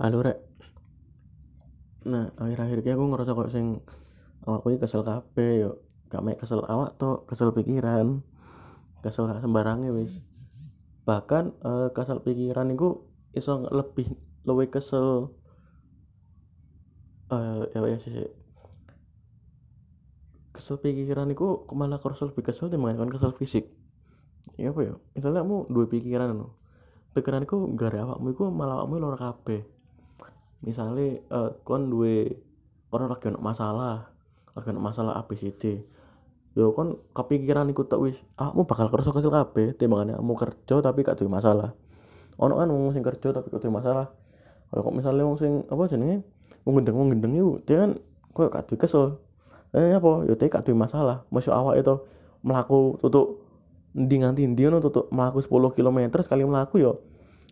Halo rek. Nah, akhir-akhir iki aku ngerasa kok sing awakku iki kesel kabeh yo. Gak mek kesel awak tok, kesel pikiran. Kesel gak sembarange wis. Bahkan uh, kesel pikiran iku iso lebih luwih kesel eh uh, ya sih kesel pikiran iku malah kerasa lebih kesel dibandingkan kesel fisik. Ya apa ya? Misalnya kamu dua pikiran no. Pikiran iku gara awakmu iku malah awakmu lara kabeh misalnya uh, kon duwe kon lagi ono masalah lagi ono masalah ABCD yo kon kepikiran iku tok wis awakmu bakal kerasa kesel kabeh timbangane kamu kerja tapi gak duwe masalah. Ono kan wong sing kerja tapi gak duwe masalah. Kaya kok misalnya wong sing apa jenenge? Wong gendeng wong gendeng iku dia kan koyo gak duwe kesel. Eh apa? Yo dia gak duwe masalah. Masuk awak itu melaku tutup ndi nganti ndi ono tutuk melaku 10 km sekali melaku yo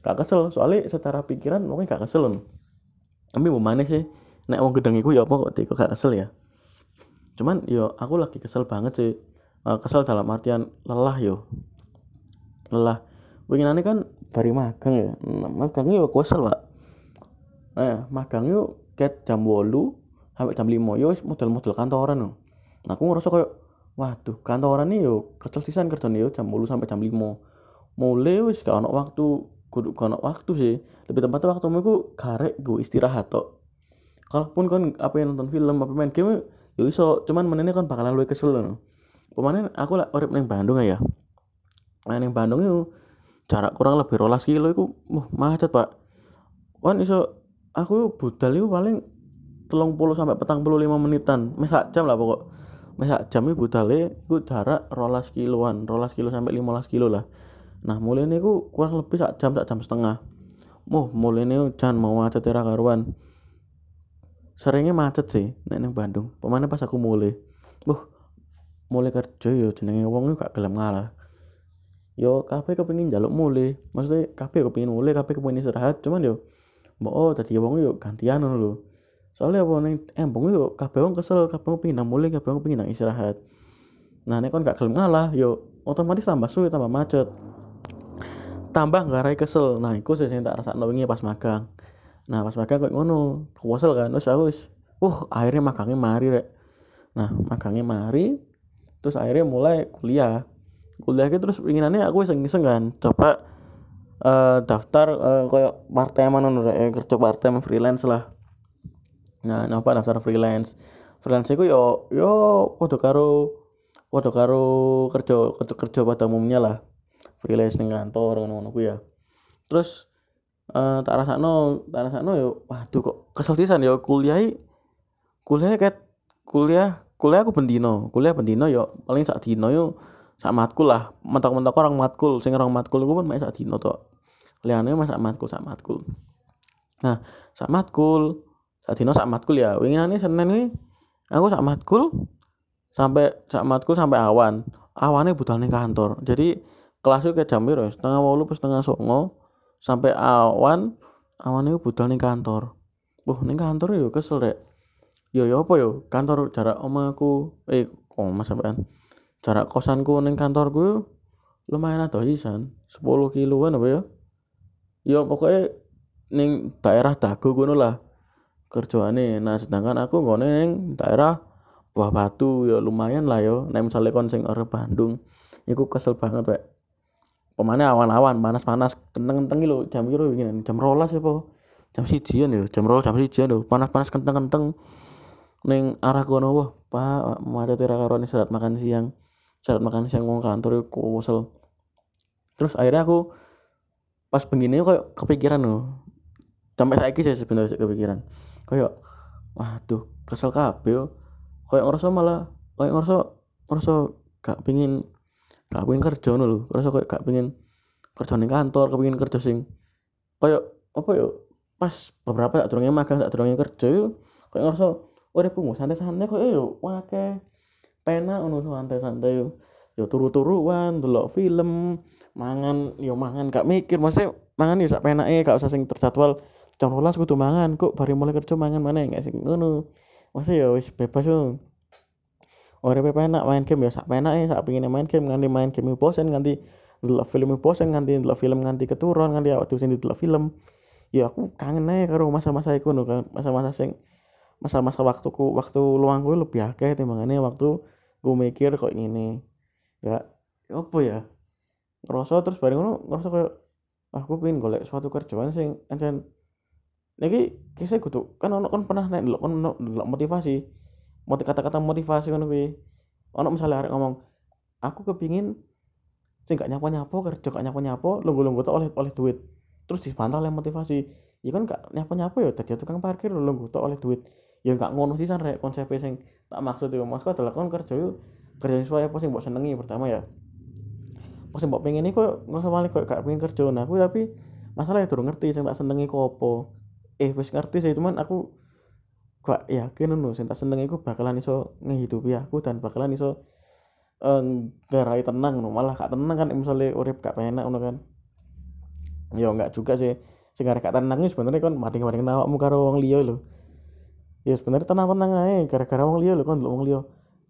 gak kesel. Soalnya secara pikiran mungkin gak kesel loh tapi mau mana sih. Nek wong gedeng iku ya apa kok teko gak kesel ya? Cuman yo aku lagi kesel banget sih. Uh, kesel dalam artian lelah yo. Lelah. Winginane kan bari magang ya. Nah, magang yo kesel pak. Eh magang yo ket jam bolu sampai jam lima yo model-model kantoran no. Nah, aku ngerasa kayak waduh kantoran nih yo kesel sisan kerjaan yo jam bolu sampai jam lima. Mulai wis gak ono waktu kudu kono waktu sih. Lebih tepatnya waktu ku karek gue istirahat tok. Kalaupun kan apa yang nonton film apa main game yo iso. Cuman menene kan bakalan luwih kesel no pemanen aku lah urip ning Bandung ya. Main ning Bandung itu jarak kurang lebih rolas kilo iku uh, macet pak. Kan iso aku budal itu paling telung puluh sampai petang puluh lima menitan. Mesak jam lah pokok. Mesak jam itu budale itu jarak rolas kiloan rolas kilo sampai lima kilo lah nah mulai ini ku kurang lebih sak jam sak jam setengah. Mau mulai ini jangan mau macet era karuan. Seringnya macet sih nek neng Bandung. Pemane pas aku mulai. Buh mulai kerja yo jenenge wong gak gelem ngalah. Yo kafe kepengin jaluk mulai. Maksudnya kafe kepengin mulai kafe kepengin istirahat. Cuman yo mau oh tadi wong yo gantian ngono soalnya apa neng embong yo kafe wong kesel kafe wong pengen mulai kafe wong pengen istirahat. Nah nek kon gak gelem ngalah yo otomatis tambah sulit tambah macet tambah ngarai kesel. Nah iku sih tak rasa wingi pas magang. Nah pas magang kayak ngono kesel kan terus aku wis uh akhirnya magangnya mari rek. Nah magangnya mari terus akhirnya mulai kuliah. Kuliah gitu terus inginannya aku iseng iseng kan coba uh, daftar uh, kayak part time mana rek kerja part time freelance lah. Nah napa daftar freelance. Freelance itu yo yo waduh karo waduh karo kerja kerja kerja pada umumnya lah freelance ning kantor ngono-ngono ya. Terus uh, tak rasakno tak rasakno yo waduh kok kesel pisan yo kuliah kuliah ket kuliah kuliah aku bendino kuliah bendino yo paling sak dino yo sak matkul lah mentok-mentok orang matkul sing orang matkul ku pun mek sak dino to liyane mas sak matkul sak matkul. Nah sak matkul sak dino sak matkul ya wingane Senin nih aku sak matkul sampai sak matkul sampai awan. Awannya ning kantor. Jadi kelas itu kayak jam berapa setengah walu setengah songo. Sampai awan awan itu budal nih kantor. Buh nih kantor yo kesel rek. Yo yo apa yo? Kantor jarak omaku eh oma sampean. Jarak kosanku ning kantorku lumayan atau isan 10 kiloan apa ya yo pokoknya ning daerah dagu ngono lah. Kerjaane. Nah sedangkan aku nggone ning daerah Buah Batu. Ya lumayan lah yo. Nek misale kon sing ora Bandung iku kesel banget wek pemane awan-awan panas-panas kenteng-kenteng lho jam piro wingi jam rolas apa jam sijian ya jam rolas jam sijian lho panas-panas kenteng-kenteng. Ning arah kono wah pak macet ora karo istirahat makan siang. Istirahat makan siang wong kantor kesel terus akhirnya aku pas begini kok kepikiran loh sampai saiki saya sebenarnya kepikiran. Kayak waduh kesel kabeh yo. Kayak ngerasa malah kayak ngerasa ngerasa gak pingin gak pengen kerja ngono lho. Rasa koyo gak pengen kerja ning kantor kepengin kerja sing koyo apa yo pas beberapa tak durunge magang tak durunge kerja yo koyo ngerasa uripku santai-santai koyo yo wake penak ngono santai-santai yo. Yo turu-turuan delok film mangan yo mangan gak mikir maksudnya mangan yo sak penake gak usah sing terjadwal jam 12 kudu mangan kok bari mulai kerja mangan mana gak sing ngono. Maksudnya yo wis bebas yo uripe penak main game ya sak penake sak pengine main game. Nganti main game bosen nganti ndelok film bosen nganti ndelok film nganti keturun nganti awak dhewe sing ndelok film. Ya aku kangen aja karo masa-masa iku no kan. Masa-masa sing masa-masa waktuku waktu luangku lebih akeh timbangane waktu gue mikir kok ini ya apa ya? Ngerasa terus bareng ngono ngerasa kayak aku pengen golek suatu kerjaan sing ancen lagi kisah tuh kan ono kan pernah nek delok kan delok motivasi motiv kata-kata motivasi kan kuwi. Ono misalnya arek ngomong aku kepingin sing gak nyapa-nyapa kerja gak nyapa-nyapa lungguh-lungguh oleh oleh duit. Terus dibantah oleh motivasi. Ya kan gak nyapa-nyapa ya tadi tukang parkir lungguh oleh duit. Ya nggak ngono sih san rek konsep sing tak maksud itu. Maksudku adalah kon kerja itu kerja sesuai apa sih buat senengi pertama ya. Pas mbok pengen kok nggak malah kok gak pengen kerja. Nah aku tapi masalah ya turun ngerti sing tak senengi kok apa eh wis ngerti sih cuman aku gak yakin nuh sing tak senengi aku bakalan iso ngehidupi aku dan bakalan iso eh garai tenang no malah gak tenang kan misalnya urip gak penak ngono kan. Ya enggak juga sih. Sing gak tenang sebenarnya kan mading-mading awakmu karo wong liya lho. Ya sebenarnya tenang-tenang aja gara-gara wong liya lho kan wong liya.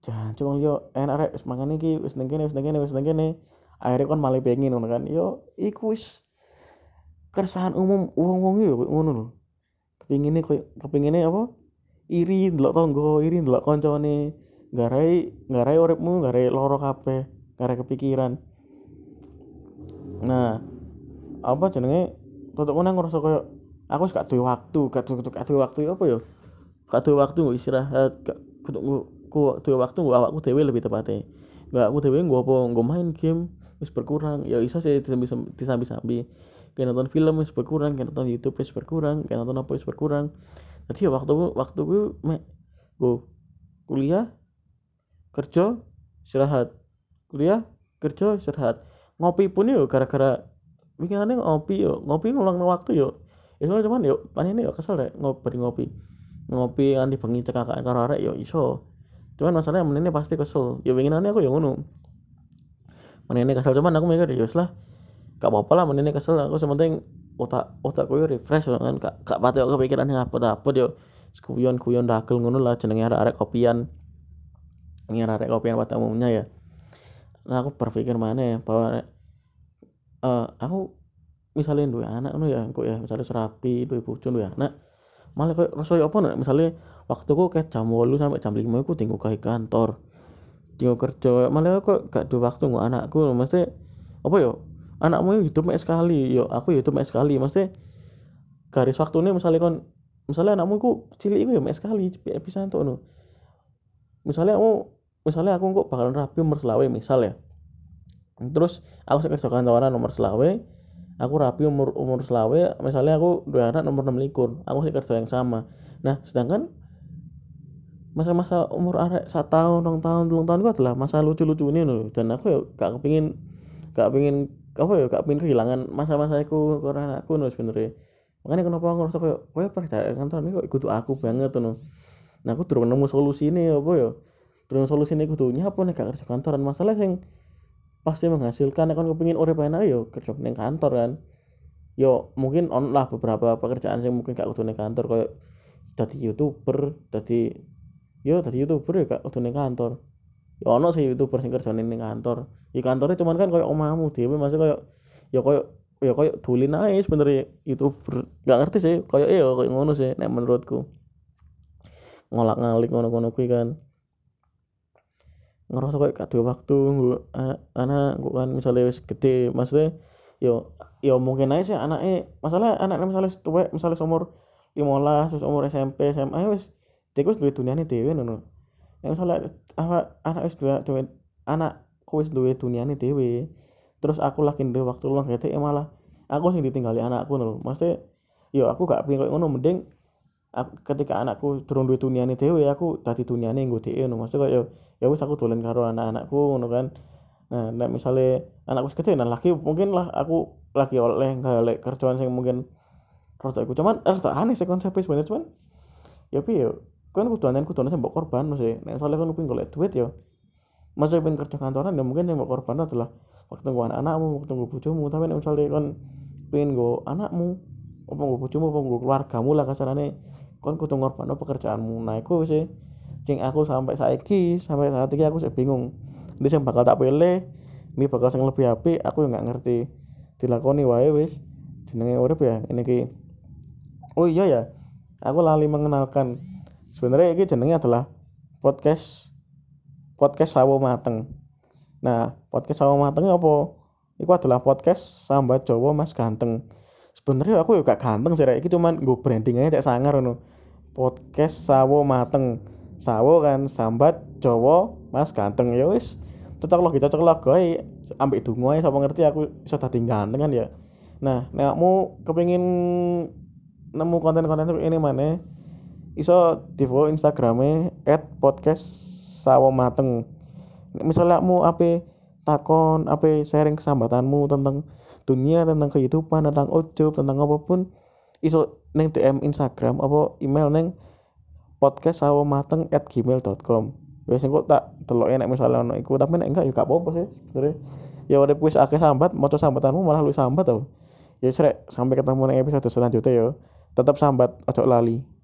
Jangan wong liya enak rek wis mangan iki wis ning kene wis ning kene wis kene. Akhirnya kan malah pengen ngono kan. Yo iku wis keresahan umum wong-wong yo ngono lho. Kepingine koyo kepingine apa iri ndelok tonggo iri ndelok kancane garai garai uripmu garai loro kabeh garai kepikiran. Nah apa jenenge? Tutuk nang ngerasa koyo aku gak duwe waktu gak duwe waktu apa yo? Gak duwe waktu nggo istirahat gak kudu ku duwe waktu nggo awakku dhewe lebih tepatnya gak aku dhewe nggo apa nggo main game wis berkurang. Ya iso sih disambi-sambi kayak nonton film wis berkurang kayak nonton YouTube wis berkurang kayak nonton apa wis berkurang. Jadi ya waktu waktu gue me gue kuliah kerja istirahat. Kuliah kerja istirahat. Ngopi pun yuk gara-gara bikinannya ngopi yuk ngopi ngulang waktu yuk ya cuman yuk panen yuk kesel deh ngopi ngopi. Ngopi nganti bengi cekakan karo arek yo iso. Cuman masalahnya menene pasti kesel. Ya winginane aku yo ngono. Menene kesel cuman aku mikir ya lah gak apa-apa lah menene kesel aku sementing otak otak yo refresh kan. Gak gak pati aku kepikiran apa apa yo. Kuyon kuyon dagel ngono lah jenenge arek-arek kopian. Ini arek kopian pada umumnya ya. Nah aku berpikir mana ya bahwa uh, aku misalnya dua anak ngono ya kok ya misalnya serapi dua bojo dua anak. Malah kayak rasa apa nih misalnya waktu aku kayak jam 8 sampai jam 5 aku tinggal ke kantor tinggal kerja. Malah aku gak ada waktu nggak anakku. Mesti apa yo anakmu hidup mek sekali. Yo aku hidup mek sekali. Mesti garis waktunya misalnya kon misalnya anakmu ku cilik iku ya mek sekali bisa tuh no misalnya aku misalnya aku kok bakalan rapi umur selawe misal ya. Terus aku kerja kantoran nomor selawe aku rapi umur umur selawe misalnya aku dua anak nomor enam likur aku sih kerja yang sama. Nah sedangkan masa-masa umur arek satu tahun dua tahun dua tahun itu adalah masa lucu-lucu ini loh dan aku ya gak kepingin gak pingin apa ya gak pingin kehilangan masa-masa aku karena aku nuh sebenarnya. Makanya kenapa aku ngerasa kayak kayak percaya kantor ini kok ikut aku banget tuh nah aku terus nemu solusi ini apa ya? Terus solusi ini aku tuh nyapa nih gak kerja kantoran? Masalah yang pasti menghasilkan akan kepingin urip enak yo kerja ning kantor kan. Yo mungkin on lah beberapa pekerjaan yang mungkin gak kudu ning kantor kayak dadi youtuber dadi yo dadi youtuber ya gak kudu kantor yo ono sih youtuber sing kerjane ning kantor. Ya kantornya cuman kan kayak omahmu dhewe masih kayak ya kayak ya kayak tulin aja sebenernya youtuber. Gak ngerti sih kayak iya kayak ngono sih nek menurutku. Ngolak ngalik ngono-ngono kuwi kan. Ngerasa kayak gak waktu anak anak kan misalnya wis gede maksudnya yo yo mungkin aja sih anaknya masalah anaknya misalnya tua misalnya umur lima terus umur SMP SMA wis dia wis duit dunia nih dewi ya misalnya apa anak wis dua dua anak wis duit dunia nih dewi terus aku lagi dua waktu luang gitu ya malah aku sih ditinggali anakku nono maksudnya yo aku gak pengen kayak ngono. Mending aku, ketika anakku turun duit nih dewe aku tadi nih gue dhewe no maksudnya kayak ya wis aku dolen karo anak-anakku ngono kan. Nah nek misale anakku gede nah lagi mungkin lah aku lagi oleh oleh kerjaan sing mungkin rasa aku cuman rasa aneh sih konsepnya sebenarnya. Cuman ya piye kan kudu anen kudu anen mbok korban mesti nek soalnya kan pengen golek duit ya masa pengen kerja kantoran ya mungkin yang mbok korban adalah waktu gue anak-anakmu waktu gue bojomu. Tapi nek misalnya kan pengen gue anakmu apa gue bojomu apa gue keluargamu lah kasarane kon kudu ngorbanno pekerjaanmu. Nah iku sih cing aku sampai saiki sampai saat ini aku sih bingung. Ini yang bakal tak pilih ini bakal yang lebih api aku nggak ngerti. Dilakoni wae wis. Jenenge urip ya ini ki oh iya ya aku lali mengenalkan sebenarnya ini jenengnya adalah podcast podcast sawo mateng. Nah podcast sawo mateng apa? Itu adalah podcast sambat Jawa Mas Ganteng. Sebenarnya aku juga ganteng sih ini cuman gue branding aja cek sangar no podcast sawo mateng. Sawo kan sambat Jawa Mas Ganteng. Ya wis cocok lagi cocok lagi ambek dungo ae sapa ngerti aku iso dadi ganteng kan ya. Nah nek kamu kepengin nemu konten-konten ini mana iso di follow instagramnya at podcast sawo mateng. Misalnya kamu apa takon apa sharing kesambatanmu tentang dunia tentang kehidupan tentang ujub tentang apa pun iso neng DM Instagram apa email neng podcast sawo mateng at gmail.com wes kok tak telok enak misalnya ono iku tapi enggak ya gak apa-apa sih sebenarnya. Ya udah wis akeh sambat maca sambatanmu malah lu sambat tau. Ya srek sampai ketemu ning episode selanjutnya yo tetap sambat ojo lali